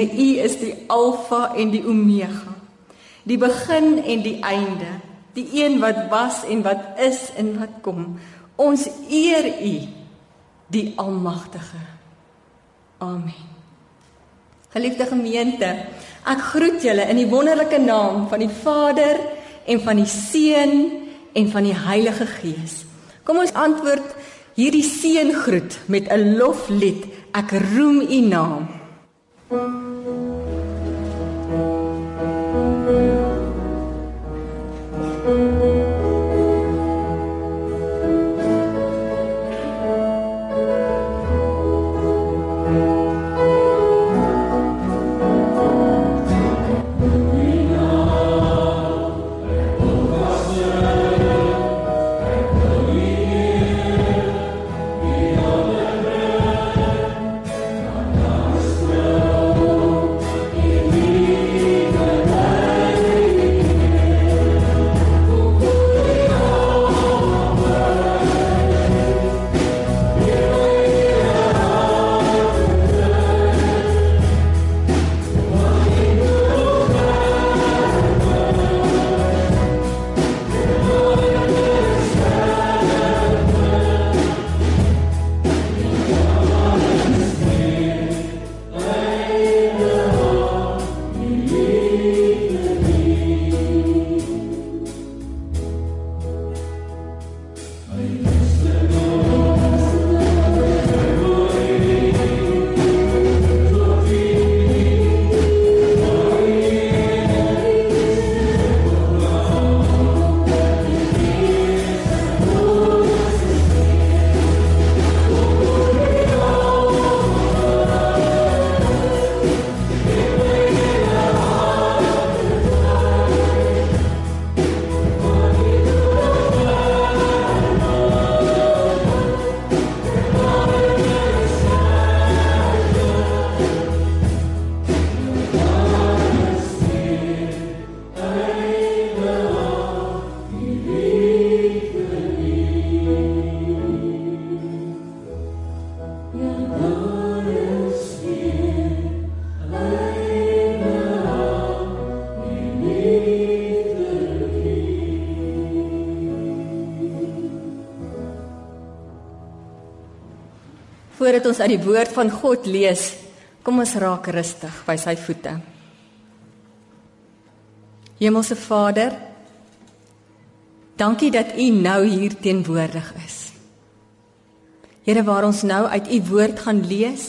Here, U is die Alfa en die Omega. Die begin en die einde. Die een wat was en wat is en wat kom. Ons eer U, die Almagtige. Amen. Geliefde gemeente, ek groet julle in die wonderlike naam van die Vader en van die Seun en van die Heilige Gees. Kom ons antwoord hierdie seëngroet met 'n loflied. Ek roem U naam. Thank you. Voordat ons uit die woord van God lees, kom ons raak rustig by sy voete. Hemelse Vader, dankie dat U nou hier teenwoordig is. Here, waar ons nou uit U woord gaan lees,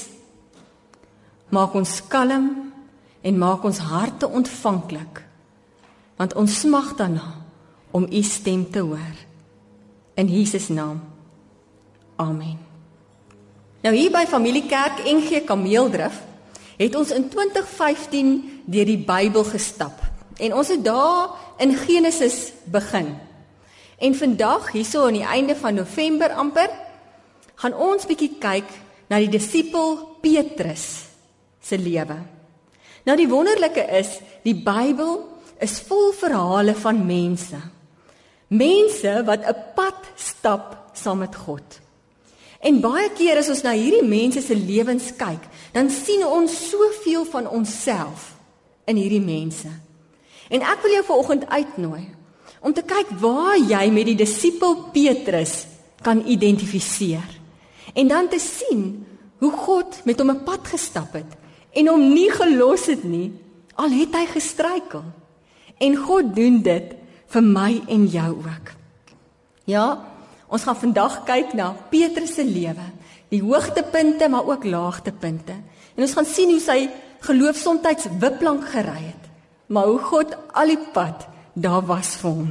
maak ons kalm en maak ons harte ontvanklik, want ons smag daarna om U stem te hoor. In Jesus naam. Amen. Nou hier by Familiekerk NG Kameeldrif het ons in 2015 deur die Bybel gestap. En ons het daar in Genesis begin. En vandag hierso aan die einde van November amper gaan ons bietjie kyk na die disipel Petrus se lewe. Nou die wonderlike is, die Bybel is vol verhale van mense. Mense wat 'n pad stap saam met God. En baie keer as ons na hierdie mense se lewens kyk, dan sien ons soveel van onsself in hierdie mense. En ek wil jou vanoggend uitnooi om te kyk waar jy met die disipel Petrus kan identifiseer. En dan te sien hoe God met hom 'n pad gestap het en hom nie gelos het nie al het hy gestruikel. En God doen dit vir my en jou ook. Ja, Ons gaan vandag kyk na Petrus se lewe, die hoogtepunte maar ook laagtepunte. En ons gaan sien hoe sy geloof soms wipplank gery het, maar hoe God al die pad daar was vir hom.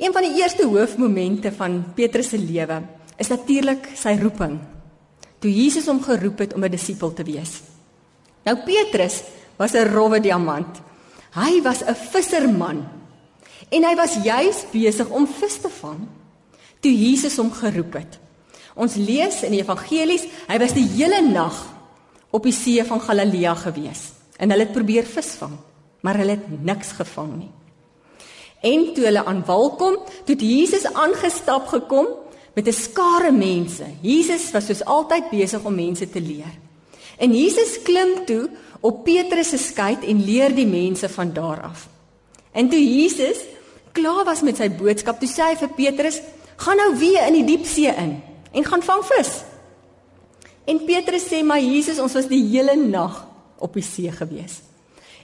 Een van die eerste hoofmomente van Petrus se lewe is natuurlik sy roeping. Toe Jesus hom geroep het om 'n disipel te wees. Nou Petrus was 'n rowwe diamant. Hy was 'n visserman en hy was juis besig om vis te vang toe Jesus hom geroep het. Ons lees in die evangelies, hy was die hele nag op die see van Galilea gewees en hulle het probeer visvang, maar hulle het niks gevang nie. En toe hulle aan wal kom, toe Jesus aangestap gekom met 'n skare mense. Jesus was soos altyd besig om mense te leer. En Jesus klim toe op Petrus se skei en leer die mense van daar af. En toe Jesus klaar was met sy boodskap, toe sê hy vir Petrus: "Gaan nou weer in die diep see in en gaan vang vis." En Petrus sê: "Maar Jesus, ons was die hele nag op die see gewees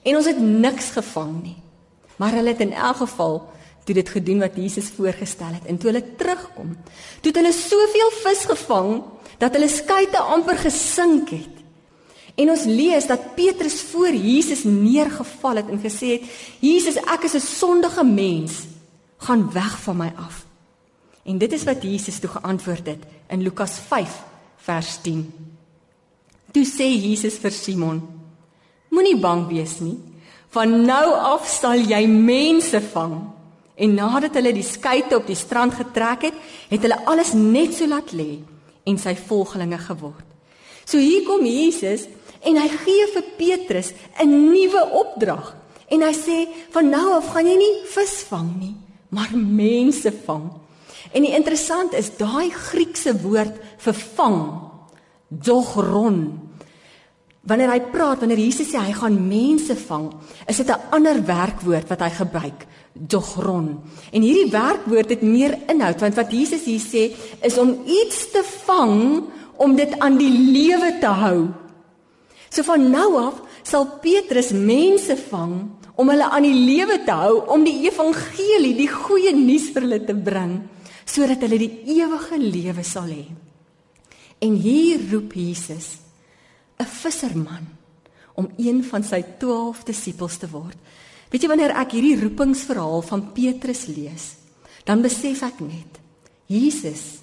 en ons het niks gevang nie." Maar hulle het in elk geval toe dit gedoen wat Jesus voorgestel het. En toe hulle terugkom, toe het hulle soveel vis gevang dat hulle skuite amper gesink het. En ons lees dat Petrus voor Jesus neergeval het en gesê het: "Jesus, ek is 'n sondige mens. Gaan weg van my af." En dit is wat Jesus toe geantwoord het in Lukas 5 vers 10. Toe sê Jesus vir Simon: Moenie bang wees nie. Van nou af sal jy mense vang. En nadat hulle die skeye op die strand getrek het, het hulle alles net so laat lê en sy volgelinge geword. So hier kom Jesus en hy gee vir Petrus 'n nuwe opdrag. En hy sê van nou af gaan jy nie vis vang nie, maar mense vang. En die interessant is daai Griekse woord vir vang, dogron. Wanneer hy praat, wanneer Jesus sê hy gaan mense vang, is dit 'n ander werkwoord wat hy gebruik, dogron. En hierdie werkwoord het meer inhoud want wat Jesus hier sê is om iets te vang om dit aan die lewe te hou. So van nou af sal Petrus mense vang om hulle aan die lewe te hou, om die evangelie, die goeie nuus vir hulle te bring, sodat hulle die ewige lewe sal hê. En hier roep Jesus 'n visserman om een van sy 12 disippels te word. Weet jy wanneer ek hierdie roepingsverhaal van Petrus lees, dan besef ek net Jesus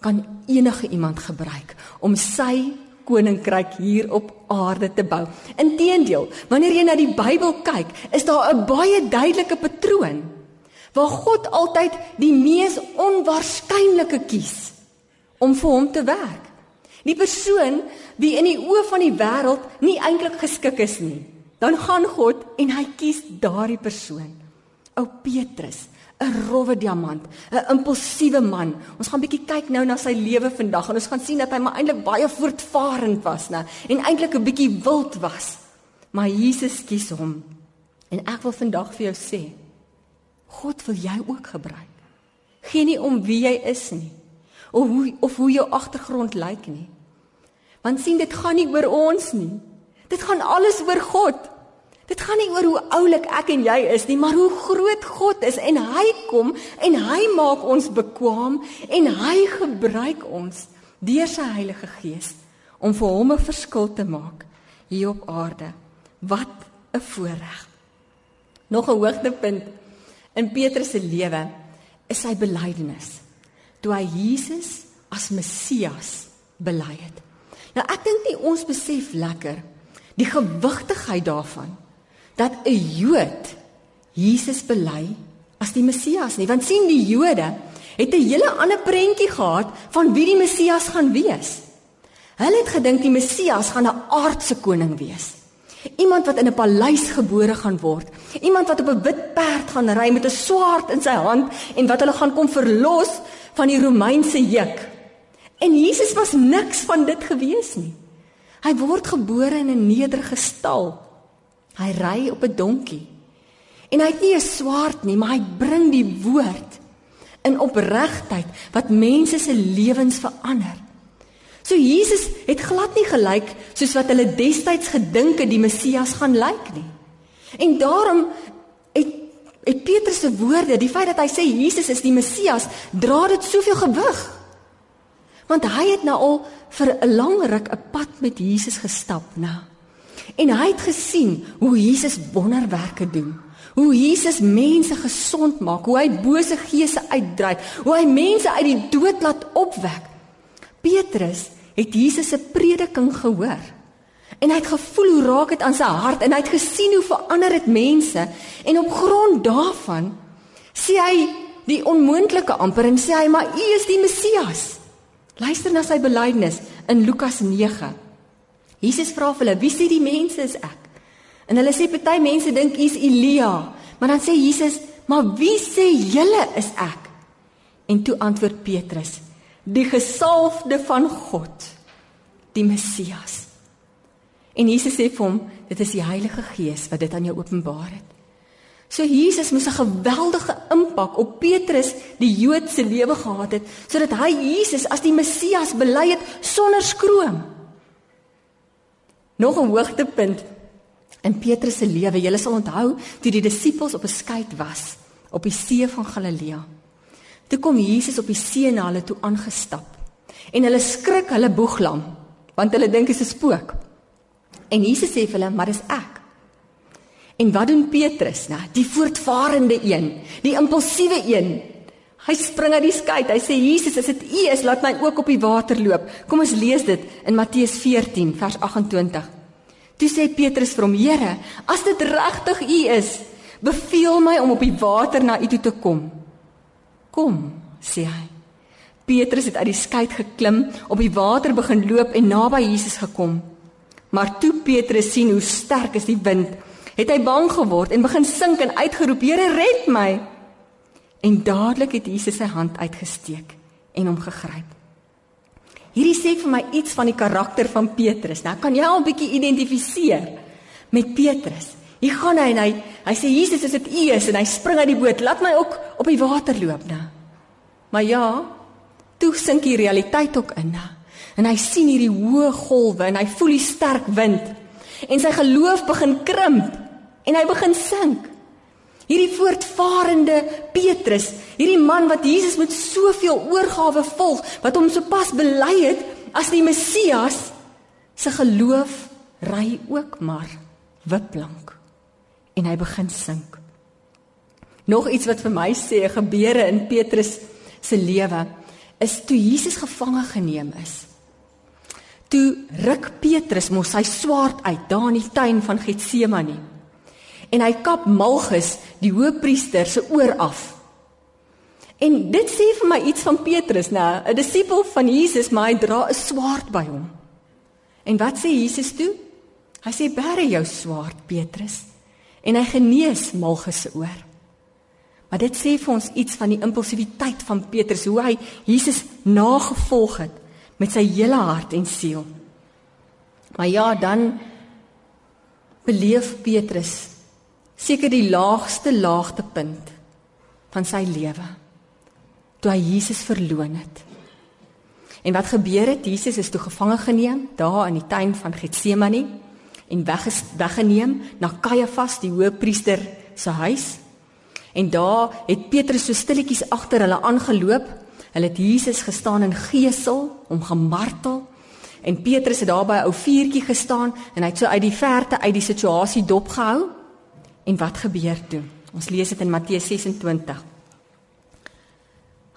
kan enige iemand gebruik om sy koninkryk hier op aarde te bou. Inteendeel, wanneer jy na die Bybel kyk, is daar 'n baie duidelike patroon waar God altyd die mees onwaarskynlike kies om vir hom te werk. Die persoon wie in die oë van die wêreld nie eintlik geskik is nie, dan gaan God en hy kies daardie persoon. Ou Petrus, 'n rowwe diamant, 'n impulsiewe man. Ons gaan bietjie kyk nou na sy lewe vandag en ons gaan sien dat hy maar eintlik baie voortvarend was, né? En eintlik 'n bietjie wild was. Maar Jesus kies hom. En ek wil vandag vir jou sê, God wil jou ook gebruik. Geen nie om wie jy is nie of hoe of hoe jou agtergrond lyk nie. Want sien dit gaan nie oor ons nie. Dit gaan alles oor God. Dit gaan nie oor hoe oulik ek en jy is nie, maar hoe groot God is en hy kom en hy maak ons bekwam en hy gebruik ons deur sy Heilige Gees om vir hom 'n verskil te maak hier op aarde. Wat 'n voorreg. Nog 'n hoogtepunt in Petrus se lewe is sy belydenis toe hy Jesus as Messias bely het. Nou ek dink nie ons besef lekker die gewigtigheid daarvan dat 'n Jood Jesus bely as die Messias nie. Want sien die Jode het 'n hele ander prentjie gehad van wie die Messias gaan wees. Hulle het gedink die Messias gaan 'n aardse koning wees. Iemand wat in 'n paleis gebore gaan word. Iemand wat op 'n wit perd gaan ry met 'n swaard in sy hand en wat hulle gaan kom verlos van die Romeinse juk. En Jesus was niks van dit gewees nie. Hy word gebore in 'n nederige stal. Hy ry op 'n donkie. En hy het nie 'n swaard nie, maar hy bring die woord in opregtheid wat mense se lewens verander. So Jesus het glad nie gelyk soos wat hulle destyds gedink het die Messias gaan lyk nie. En daarom het het Petrus se woorde, die feit dat hy sê Jesus is die Messias, dra dit soveel gewig. Want hy het nou al vir 'n lang ruk 'n pad met Jesus gestap, nou. En hy het gesien hoe Jesus wonderwerke doen. Hoe Jesus mense gesond maak, hoe hy bose geese uitdryf, hoe hy mense uit die dood laat opwek. Petrus het Jesus se prediking gehoor. En hy het gevoel hoe raak dit aan sy hart en hy het gesien hoe verander dit mense en op grond daarvan sê hy die onmoontlike amper en sê hy maar u is die Messias. Luister na sy belydenis in Lukas 9. Jesus vra vir hulle, "Wie sê die mense is ek?" En hulle sê party mense dink u's Elia, maar dan sê Jesus, "Maar wie sê julle is ek?" En toe antwoord Petrus, "Die gesalfde van God, die Messias." En Jesus sê vir hom, dit is die Heilige Gees wat dit aan jou openbaar het. So Jesus moes 'n geweldige impak op Petrus, die Jood se lewe gehad het, sodat hy Jesus as die Messias bely het sonder skroom. Nog 'n hoogtepunt in Petrus se lewe. Jy sal onthou toe die disippels op 'n skei was op die see van Galilea. Toe kom Jesus op die see na hulle toe aangestap. En hulle skrik hulle boeglam want hulle dink dit is 'n spook. En Jesus sê vir hulle, "Maar dis ek." En wat doen Petrus nou? Die voortvarende een, die impulsiewe een. Hy spring uit die skei. Hy sê Jesus, as dit U is, laat my ook op die water loop. Kom ons lees dit in Matteus 14 vers 28. Toe sê Petrus vir hom: "Here, as dit regtig U is, beveel my om op die water na U toe te kom." "Kom," sê hy. Petrus het uit die skei geklim, op die water begin loop en naby Jesus gekom. Maar toe Petrus sien hoe sterk is die wind, het hy bang geword en begin sink en uitgeroep: "Here, red my!" En dadelik het Jesus sy hand uitgesteek en hom gegryp. Hierdie sê vir my iets van die karakter van Petrus. Nou kan jy al 'n bietjie identifiseer met Petrus. Hier gaan hy en hy hy sê Jesus is dit U is en hy spring uit die boot. Laat my ook op die water loop nou. Maar ja, toe sink die realiteit ook in. En hy sien hierdie hoë golwe en hy voel die sterk wind. En sy geloof begin krimp en hy begin sink. Hierdie voortvarende Petrus, hierdie man wat Jesus met soveel oorgawe volg, wat hom sopas bely het as die Messias, se geloof ry ook maar wiplank en hy begin sink. Nog iets wat vir my sê gebeure in Petrus se lewe is toe Jesus gevange geneem is. Toe ruk Petrus mos sy swaard uit daar in die tuin van Getsemane en hy kap Malchus, die hoëpriester se oor af. En dit sê vir my iets van Petrus, nê, 'n disipel van Jesus, maar hy dra 'n swaard by hom. En wat sê Jesus toe? Hy sê: "Bære jou swaard, Petrus." En hy genees Malchus se oor. Maar dit sê vir ons iets van die impulsiwiteit van Petrus, hoe hy Jesus nagevolg het met sy hele hart en siel. Maar ja, dan beleef Petrus seker die laagste laagtepunt van sy lewe toe hy Jesus verloon het. En wat gebeur het? Jesus is toe gevange geneem daar in die tuin van Getsemane en weg weggeneem na Kajafas die hoëpriester se huis. En daar het Petrus so stilletjies agter hulle aangeloop. Hulle het Jesus gestaan in gesel, hom gemartel. En Petrus het daar by 'n ou vuurtjie gestaan en hy het so uit die verte uit die situasie dopgehou. En wat gebeur toe? Ons lees dit in Matteus 26.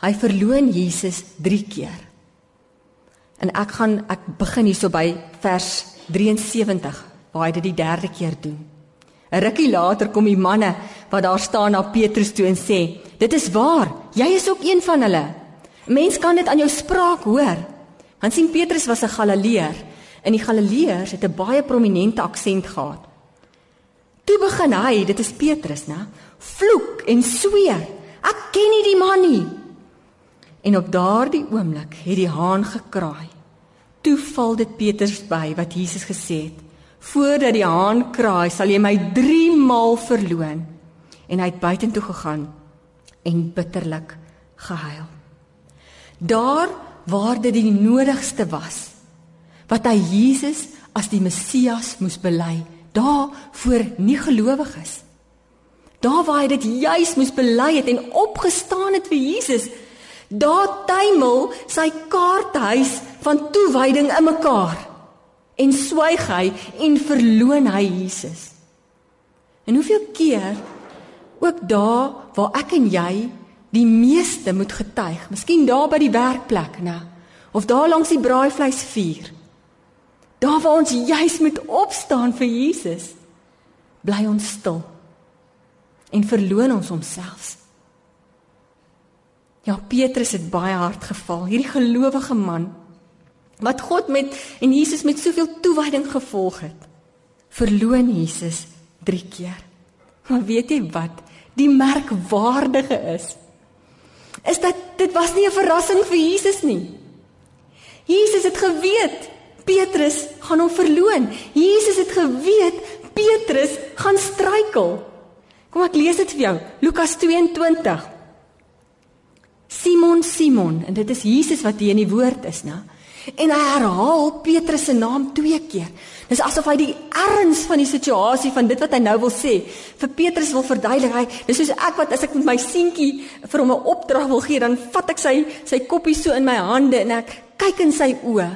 Hy verloon Jesus 3 keer. En ek gaan ek begin hierso by vers 73 waar hy dit die derde keer doen. 'n Rukkie later kom die manne wat daar staan na Petrus toe en sê: "Dit is waar, jy is ook een van hulle. 'n Mens kan dit aan jou spraak hoor." Want sien Petrus was 'n Galileër en die Galileërs het 'n baie prominente aksent gehad. Toe begin hy, dit is Petrus, né? Vloek en sweer. Ek ken nie die man nie. En op daardie oomblik het die haan gekraai. Toe val dit Petrus by wat Jesus gesê het: "Voordat die haan kraai, sal jy my 3 maal verloon." En hy het buitentoe gegaan en bitterlik gehuil. Daar waar dit die nodigste was, wat hy Jesus as die Messias moes bely daar voor nie gelowig is. Daar waar hy dit juis moes bely het en opgestaan het vir Jesus, daar tuimel sy kaarthuis van toewyding in mekaar en swyg hy en verloon hy Jesus. En hoeveel keer ook daar waar ek en jy die meeste moet getuig, miskien daar by die werkplek, né? Of daar langs die braaivleisvuur. Daar waar ons juis moet opstaan vir Jesus, bly ons stil en verloon ons homself. Ja, Petrus het baie hard geval, hierdie gelowige man wat God met en Jesus met soveel toewyding gevolg het. Verloon Jesus 3 keer. Maar weet jy wat? Die merkwaardige is is dat dit was nie 'n verrassing vir Jesus nie. Jesus het geweet Petrus gaan hom verloon. Jesus het geweet Petrus gaan struikel. Kom ek lees dit vir jou. Lukas 22. Simon Simon en dit is Jesus wat hier in die woord is, né? En hy herhaal Petrus se naam twee keer. Dis asof hy die erns van die situasie van dit wat hy nou wil sê vir Petrus wil verduidelik. Hy dis soos ek wat as ek met my seentjie vir hom 'n opdrag wil gee, dan vat ek sy sy koppie so in my hande en ek kyk in sy oë.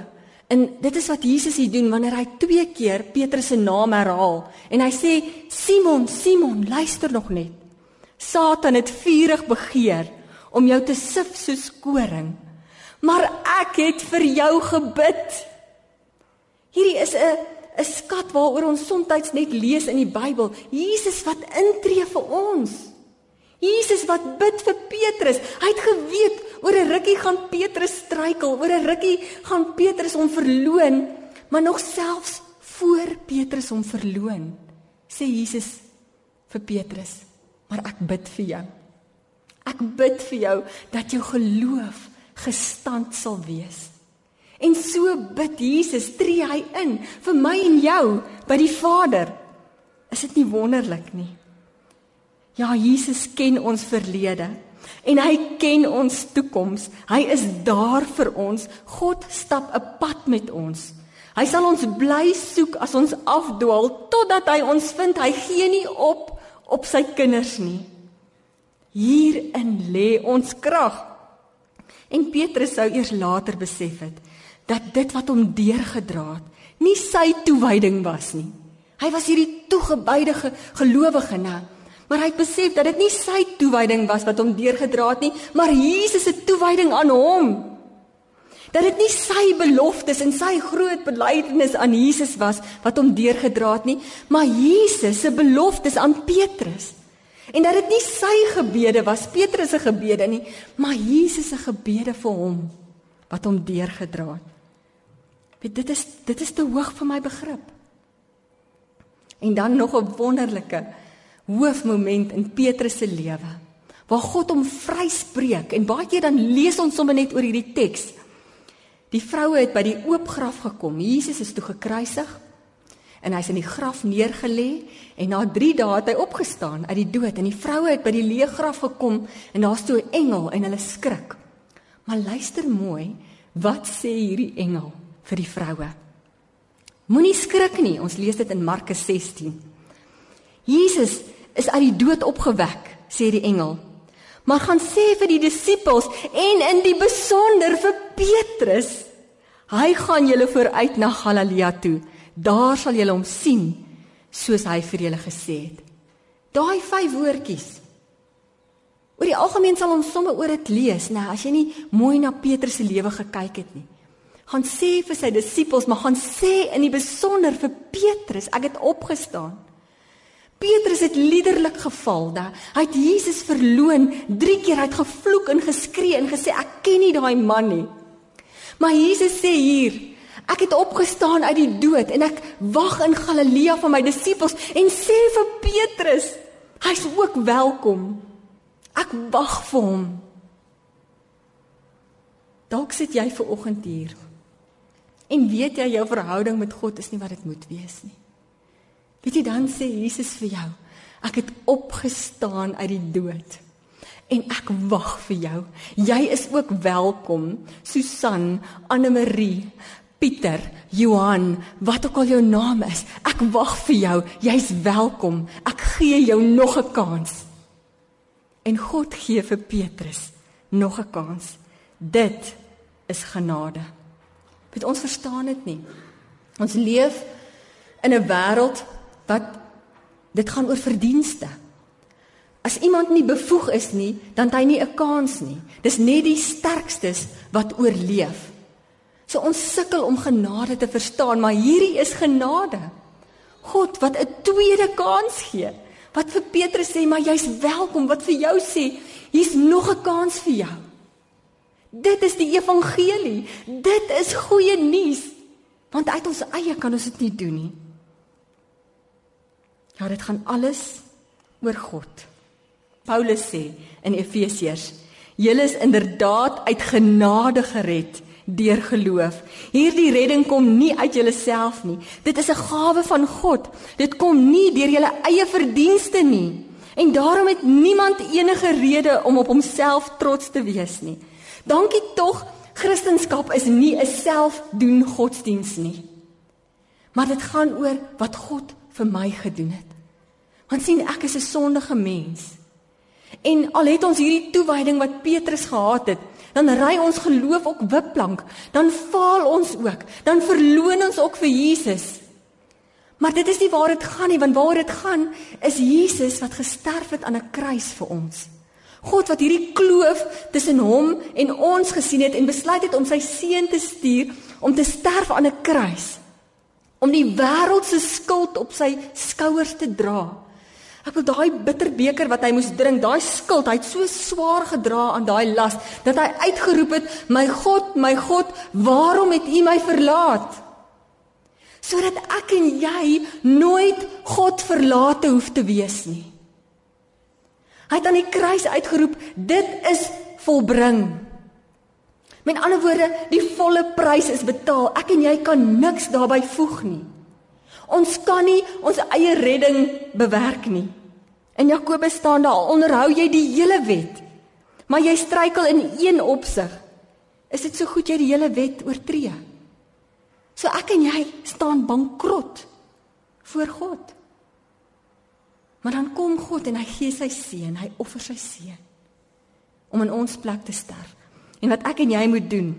En dit is wat Jesus hier doen wanneer hy twee keer Petrus se naam herhaal en hy sê Simon, Simon, luister nog net. Satan het vurig begeer om jou te sif soos koring. Maar ek het vir jou gebid. Hierdie is 'n 'n skat waaroor ons soms net lees in die Bybel. Jesus wat intree vir ons. Jesus wat bid vir Petrus. Hy het geweet oor 'n rukkie gaan Petrus struikel, oor 'n rukkie gaan Petrus hom verloon, maar nog selfs voor Petrus hom verloon, sê Jesus vir Petrus, "Maar ek bid vir jou." Ek bid vir jou dat jou geloof gestand sal wees. En so bid Jesus, tree hy in vir my en jou by die Vader. Is dit nie wonderlik nie? Ja, Jesus ken ons verlede en hy ken ons toekoms. Hy is daar vir ons. God stap 'n pad met ons. Hy sal ons bly soek as ons afdwaal totdat hy ons vind. Hy gee nie op op sy kinders nie. Hierin lê ons krag. En Petrus sou eers later besef het dat dit wat hom deurgedra het, nie sy toewyding was nie. Hy was hierdie toegewyde gelowige, né? Maar hy het besef dat dit nie sy toewyding was wat hom deurgedra het nie, maar Jesus se toewyding aan hom. Dat dit nie sy beloftes en sy groot belydenis aan Jesus was wat hom deurgedra het nie, maar Jesus se beloftes aan Petrus. En dat dit nie sy gebede was, Petrus se gebede nie, maar Jesus se gebede vir hom wat hom deurgedra het. Weet dit is dit is te hoog vir my begrip. En dan nog 'n wonderlike hoofmoment in Petrus se lewe waar God hom vryspreek en baie keer dan lees ons sommer net oor hierdie teks. Die vroue het by die oop graf gekom. Jesus is toe gekruisig en hy's in die graf neergelê en na 3 dae het hy opgestaan uit die dood en die vroue het by die leë graf gekom en daar's toe 'n engel en hulle skrik. Maar luister mooi, wat sê hierdie engel vir die vroue? Moenie skrik nie, ons lees dit in Markus 16. Jesus is uit die dood opgewek, sê die engel. Maar gaan sê vir die disippels en in die besonder vir Petrus, hy gaan julle vooruit na Galilea toe daar sal julle hom sien soos hy vir julle gesê het. Daai vyf woordjies. Oor die algemeen sal ons sommer oor dit lees, nê, as jy nie mooi na Petrus se lewe gekyk het nie. Gaan sê vir sy disippels, maar gaan sê in die besonder vir Petrus, ek het opgestaan. Petrus het liderlik geval, da. Hy het Jesus verloon, 3 keer uit gevloek en geskree en gesê ek ken nie daai man nie. Maar Jesus sê hier, Ek het opgestaan uit die dood en ek wag in Galilea van my disippels en sê vir Petrus, hy's ook welkom. Ek wag vir hom. Dalk sit jy ver oggend hier. En weet jy jou verhouding met God is nie wat dit moet wees nie. Weet jy dan sê Jesus vir jou, ek het opgestaan uit die dood en ek wag vir jou. Jy is ook welkom, Susan, Anne Marie, Pieter, Johan, wat ook al jou naam is, ek wag vir jou. Jy's welkom. Ek gee jou nog 'n kans. En God gee vir Petrus nog 'n kans. Dit is genade. Weet ons verstaan dit nie. Ons leef in 'n wêreld wat dit gaan oor verdienste. As iemand nie bevoeg is nie, dan het hy nie 'n kans nie. Dis net die sterkstes wat oorleef. So ons sukkel om genade te verstaan, maar hierdie is genade. God wat 'n tweede kans gee. Wat vir Petrus sê, maar jy's welkom, wat vir jou sê, hier's nog 'n kans vir jou. Dit is die evangelie. Dit is goeie nuus. Want uit ons eie kan ons dit nie doen nie. Ja, dit gaan alles oor God. Paulus sê in Efesiërs: "Julle is inderdaad uit genade gered deur geloof. Hierdie redding kom nie uit jouself nie. Dit is 'n gawe van God. Dit kom nie deur jou eie verdienste nie. En daarom het niemand enige rede om op homself trots te wees nie. Dankie tog, Christendom is nie 'n selfdoen godsdiens nie. Maar dit gaan oor wat God vir my gedoen het. Want sien, ek is 'n sondige mens. En al het ons hierdie toewyding wat Petrus gehad het, dan ry ons geloof ook wipplank, dan faal ons ook, dan verloon ons ook vir Jesus. Maar dit is nie waar dit gaan nie, want waar dit gaan is Jesus wat gesterf het aan 'n kruis vir ons. God wat hierdie kloof tussen hom en ons gesien het en besluit het om sy seun te stuur om te sterf aan 'n kruis om die wêreld se skuld op sy skouers te dra. Ek wil daai bitter beker wat hy moes drink, daai skuld, hy het so swaar gedra aan daai las dat hy uitgeroep het, "My God, my God, waarom het U my verlaat?" Sodat ek en jy nooit God verlate hoef te wees nie. Hy het aan die kruis uitgeroep, dit is volbring. Met ander woorde, die volle prys is betaal. Ek en jy kan niks daarbey voeg nie. Ons kan nie ons eie redding bewerk nie. In Jakobus staan daar, onderhou jy die hele wet, maar jy struikel in een opsig. Is dit so goed jy die hele wet oortree? So ek en jy staan bankrot voor God. Maar dan kom God en hy gee sy seun, hy offer sy seun om in ons plek te sterf. En wat ek en jy moet doen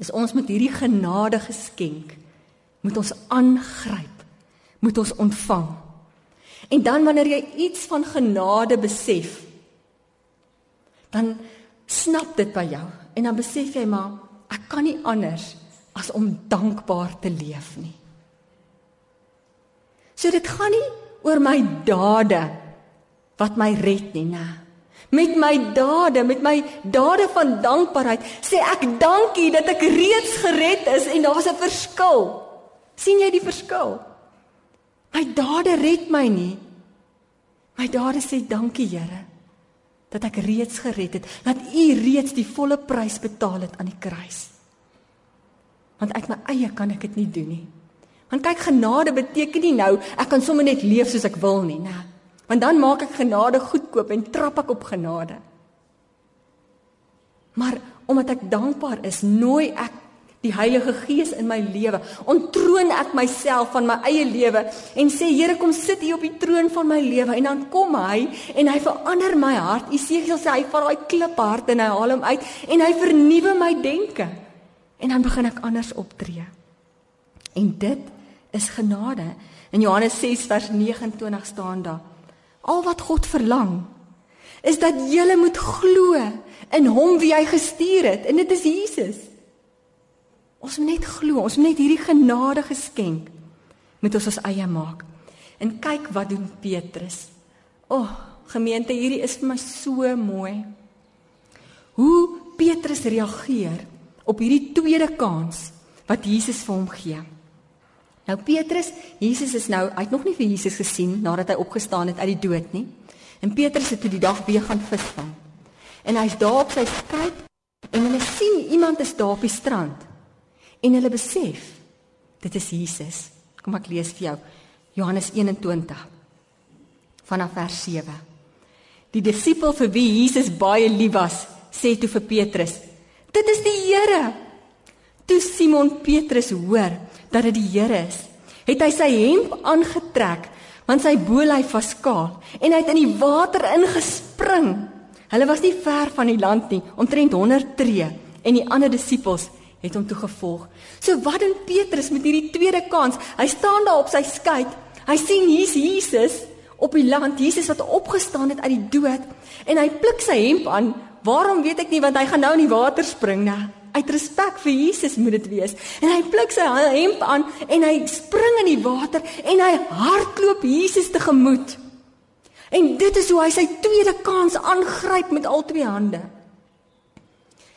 is ons met hierdie genade geskenk moet ons aangryp, moet ons ontvang. En dan wanneer jy iets van genade besef, dan snap dit by jou en dan besef jy maar ek kan nie anders as om dankbaar te leef nie. So dit gaan nie oor my dade wat my red nie, nê. Met my dade, met my dade van dankbaarheid, sê ek dankie dat ek reeds gered is en daar's 'n verskil. sien jy die verskil? My dade red my nie. My dade sê dankie Here dat ek reeds gered het, dat U reeds die volle prys betaal het aan die kruis. Want uit my eie kan ek dit nie doen nie. Want kyk genade beteken nie nou ek kan sommer net leef soos ek wil nie, né? Want dan maak ek genade goedkoop en trap ek op genade. Maar omdat ek dankbaar is, nooi ek die Heilige Gees in my lewe. Ontroon ek myself van my eie lewe en sê Here kom sit hier op die troon van my lewe en dan kom hy en hy verander my hart. Esegiel sê hy vat daai kliphart en hy haal hom uit en hy vernuwe my denke. En dan begin ek anders optree. En dit is genade. In Johannes 6 vers 29 staan daar: Al wat God verlang is dat jy moet glo in hom wie hy gestuur het en dit is Jesus. Ons moet net glo, ons moet net hierdie genade geskenk met ons as eie maak. En kyk wat doen Petrus. O, oh, gemeente, hierdie is vir my so mooi. Hoe Petrus reageer op hierdie tweede kans wat Jesus vir hom gee. Nou Petrus, Jesus is nou, hy het nog nie vir Jesus gesien nadat hy opgestaan het uit die dood nie. En Petrus het toe die dag weer gaan visvang. En hy's daar op sy skip en hulle sien iemand is daar op die strand. En hulle besef dit is Jesus. Kom ek lees vir jou Johannes 21 vanaf vers 7. Die disipel vir wie Jesus baie lief was, sê toe vir Petrus: "Dit is die Here." Toe Simon Petrus hoor dat dit die Here is, het hy sy hemp aangetrek want sy bolyf was kaal en hy het in die water ingespring. Hulle was nie ver van die land nie, omtrent 100 tree en die ander disippels het hom toe gevolg. So wat doen Petrus met hierdie tweede kans? Hy staan daar op sy skei. Hy sien hier's Jesus op die land, Jesus wat opgestaan het uit die dood en hy pluk sy hemp aan. Waarom weet ek nie want hy gaan nou in die water spring, né? Uit respek vir Jesus moet dit wees. En hy pluk sy hemp aan en hy spring in die water en hy hardloop Jesus tegemoet. En dit is hoe hy sy tweede kans aangryp met al twee hande.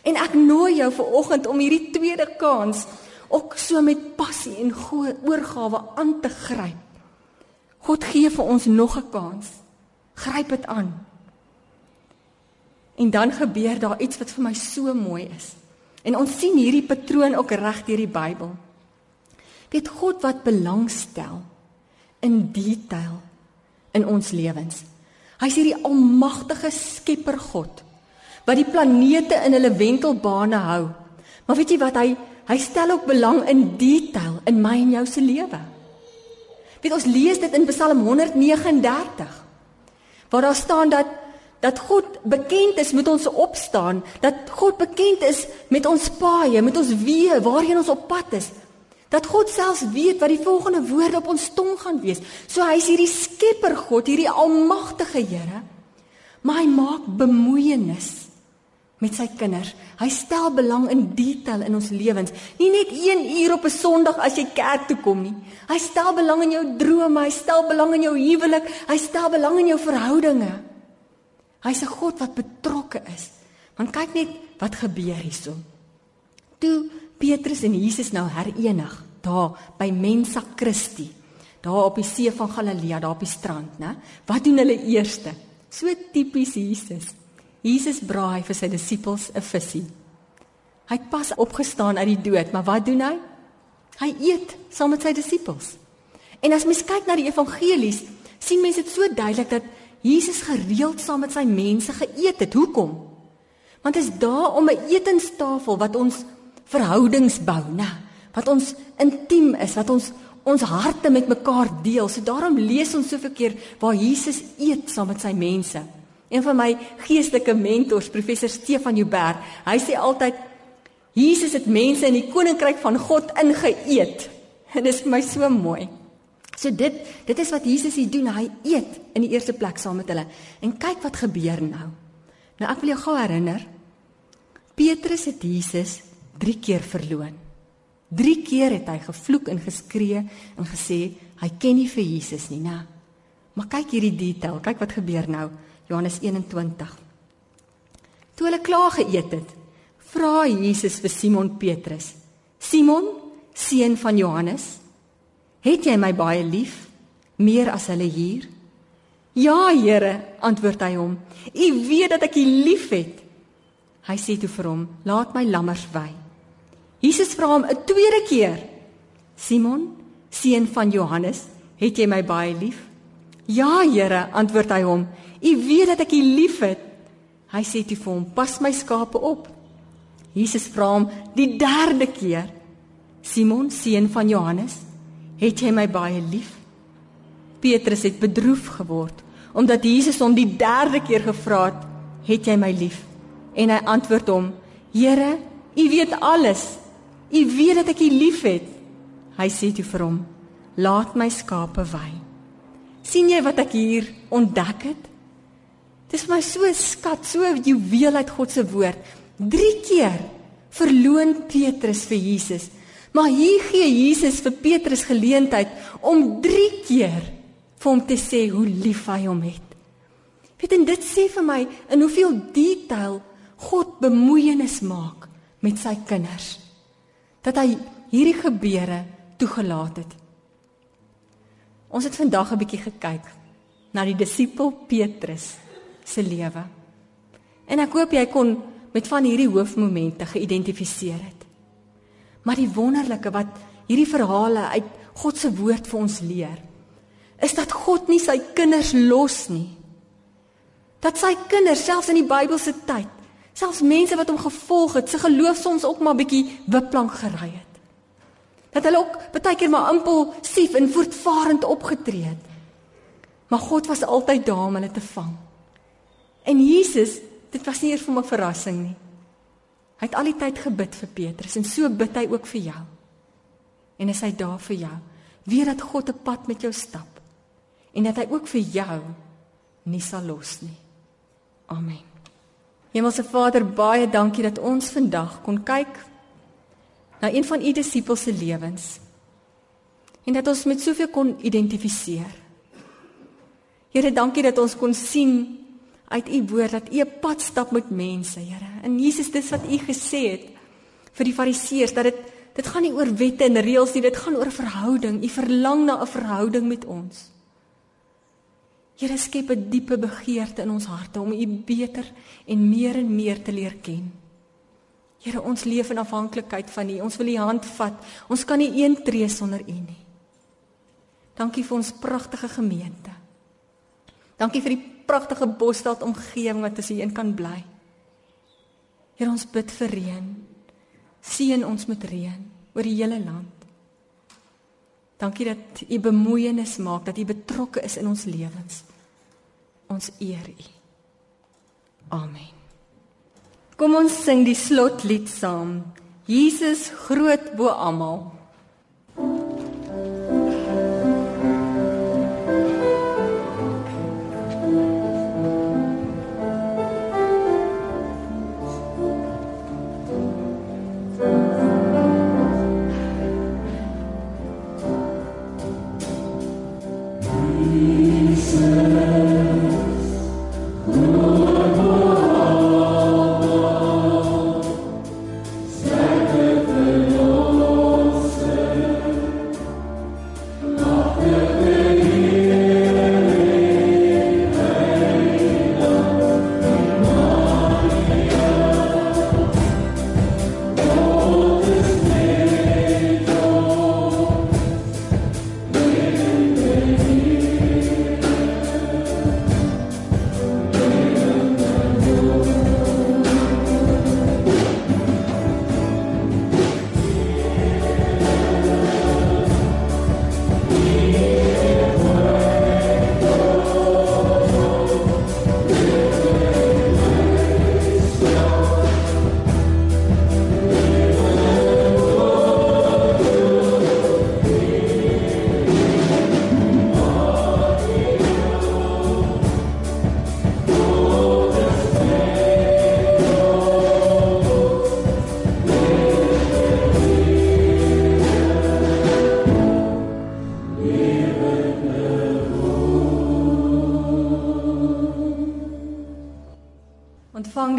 En ek nooi jou ver oggend om hierdie tweede kans ook so met passie en oorgawe aan te gryp. God gee vir ons nog 'n kans. Gryp dit aan. En dan gebeur daar iets wat vir my so mooi is. En ons sien hierdie patroon ook reg deur die Bybel. Weet God wat belangstel in detail in ons lewens. Hy's hierdie almagtige skepper God wat die planete in hulle wentelbane hou. Maar weet jy wat hy hy stel ook belang in detail in my en jou se lewe. Weet ons lees dit in Psalm 139 waar daar staan dat dat God bekend is met ons opstaan, dat God bekend is met ons paaie, met ons weë, waarheen ons op pad is dat God selfs weet wat die volgende woorde op ons tong gaan wees. So hy's hierdie skepper God, hierdie almagtige Here. Maar hy maak bemoeienis met sy kinders. Hy stel belang in detail in ons lewens. Nie net 1 uur op 'n Sondag as jy kerk toe kom nie. Hy stel belang in jou drome, hy stel belang in jou huwelik, hy stel belang in jou verhoudinge. Hy's 'n God wat betrokke is. Want kyk net wat gebeur hierso. Toe Petrus en Jesus nou herenig daar by Mensa Christi, daar op die see van Galilea, daar op die strand, né? Wat doen hulle eerste? So tipies Jesus. Jesus braai vir sy disippels 'n visie. Hy het pas opgestaan uit die dood, maar wat doen hy? Hy eet saam met sy disippels. En as mens kyk na die evangelies, sien mense dit so duidelik dat Jesus gereeld saam met sy mense geëet het. Hoekom? Want dit is daar om 'n etenstafel wat ons verhoudings bou, né? Wat ons intiem is, wat ons ons harte met mekaar deel. So daarom lees ons soveel keer waar Jesus eet saam met sy mense. Een van my geestelike mentors, professor Stefan Joubert, hy sê altyd Jesus het mense in die koninkryk van God ingeëet. En dit is vir my so mooi. So dit dit is wat Jesus hier doen. Hy eet in die eerste plek saam met hulle. En kyk wat gebeur nou. Nou ek wil jou gou herinner. Petrus het Jesus 3 keer verloon. 3 keer het hy gevloek en geskree en gesê hy ken nie vir Jesus nie, né? Maar kyk hierdie detail, kyk wat gebeur nou. Johannes 21. Toe hulle klaar geëet het, vra Jesus vir Simon Petrus: "Simon, seun van Johannes, het jy my baie lief meer as hulle hier?" "Ja, Here," antwoord hy hom. "U weet dat ek U liefhet." Hy sê toe vir hom: "Laat my lammers wei." Jesus vra hom 'n tweede keer: "Simon, seun van Johannes, het jy my baie lief?" "Ja, Here," antwoord hy hom. "U weet dat ek U liefhet." Hy sê toe vir hom: "Pas my skape op." Jesus vra hom die derde keer: "Simon, seun van Johannes, het jy my baie lief?" Petrus het bedroef geword omdat Jesus hom die derde keer gevra het: "Het jy my lief?" En hy antwoord hom: "Here, U weet alles." U weet dat ek U liefhet. Hy sê toe vir hom: "Laat my skape wei." sien jy wat ek hier ontdek het? Dit is my so skat, so juweel uit God se woord. 3 keer verloon Petrus vir Jesus. Maar hier gee Jesus vir Petrus geleentheid om 3 keer vir hom te sê hoe lief hy hom het. Weet en dit sê vir my in hoeveel detail God bemoeienis maak met sy kinders dat hy hierdie gebeure toegelaat het. Ons het vandag 'n bietjie gekyk na die disipel Petrus se lewe. En ek hoop jy kon met van hierdie hoofmomente geïdentifiseer het. Maar die wonderlike wat hierdie verhale uit God se woord vir ons leer, is dat God nie sy kinders los nie. Dat sy kinders selfs in die Bybelse tyd Selfs mense wat hom gevolg het, se geloof soms ook maar bietjie wipplank gery het. Dat hulle ook baie keer maar impulsief en voortvarend opgetree het. Maar God was altyd daar om hulle te vang. En Jesus, dit was nie eers vir 'n verrassing nie. Hy het al die tyd gebid vir Petrus en so bid hy ook vir jou. En is hy daar vir jou? Weet dat God 'n pad met jou stap en dat hy ook vir jou nie sal los nie. Amen. Hemelse Vader, baie dankie dat ons vandag kon kyk na een van u disippels se lewens. En dat ons met soveel kon identifiseer. Here, dankie dat ons kon sien uit u woord dat u 'n pad stap met mense, Here. En Jesus, dis wat u gesê het vir die Fariseërs dat dit dit gaan nie oor wette en reëls nie, dit gaan oor verhouding. U verlang na 'n verhouding met ons. Here skep 'n diepe begeerte in ons harte om U beter en meer en meer te leer ken. Here, ons leef in afhanklikheid van U. Ons wil U hand vat. Ons kan nie een tree sonder U nie. Dankie vir ons pragtige gemeente. Dankie vir die pragtige bosstad omgewing wat ons hierin kan bly. Here, ons bid vir reën. Seën ons met reën oor die hele land. Dankie dat U bemoeienis maak, dat U betrokke is in ons lewens. Ons eer U. Amen. Kom ons sing die slotlied saam. Jesus groot bo almal.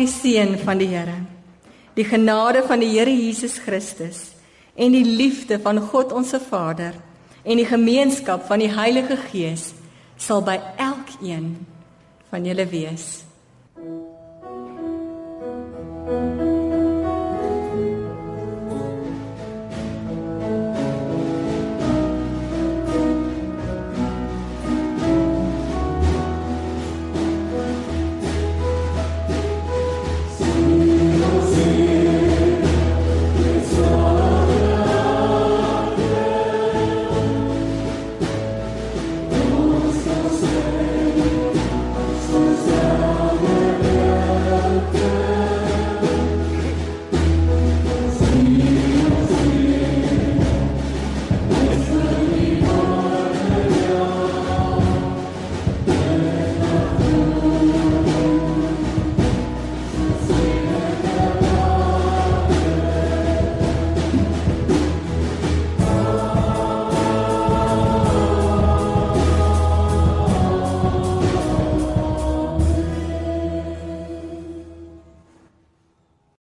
Die seën van die Here. Die genade van die Here Jesus Christus en die liefde van God ons Vader en die gemeenskap van die Heilige Gees sal by elkeen van julle wees.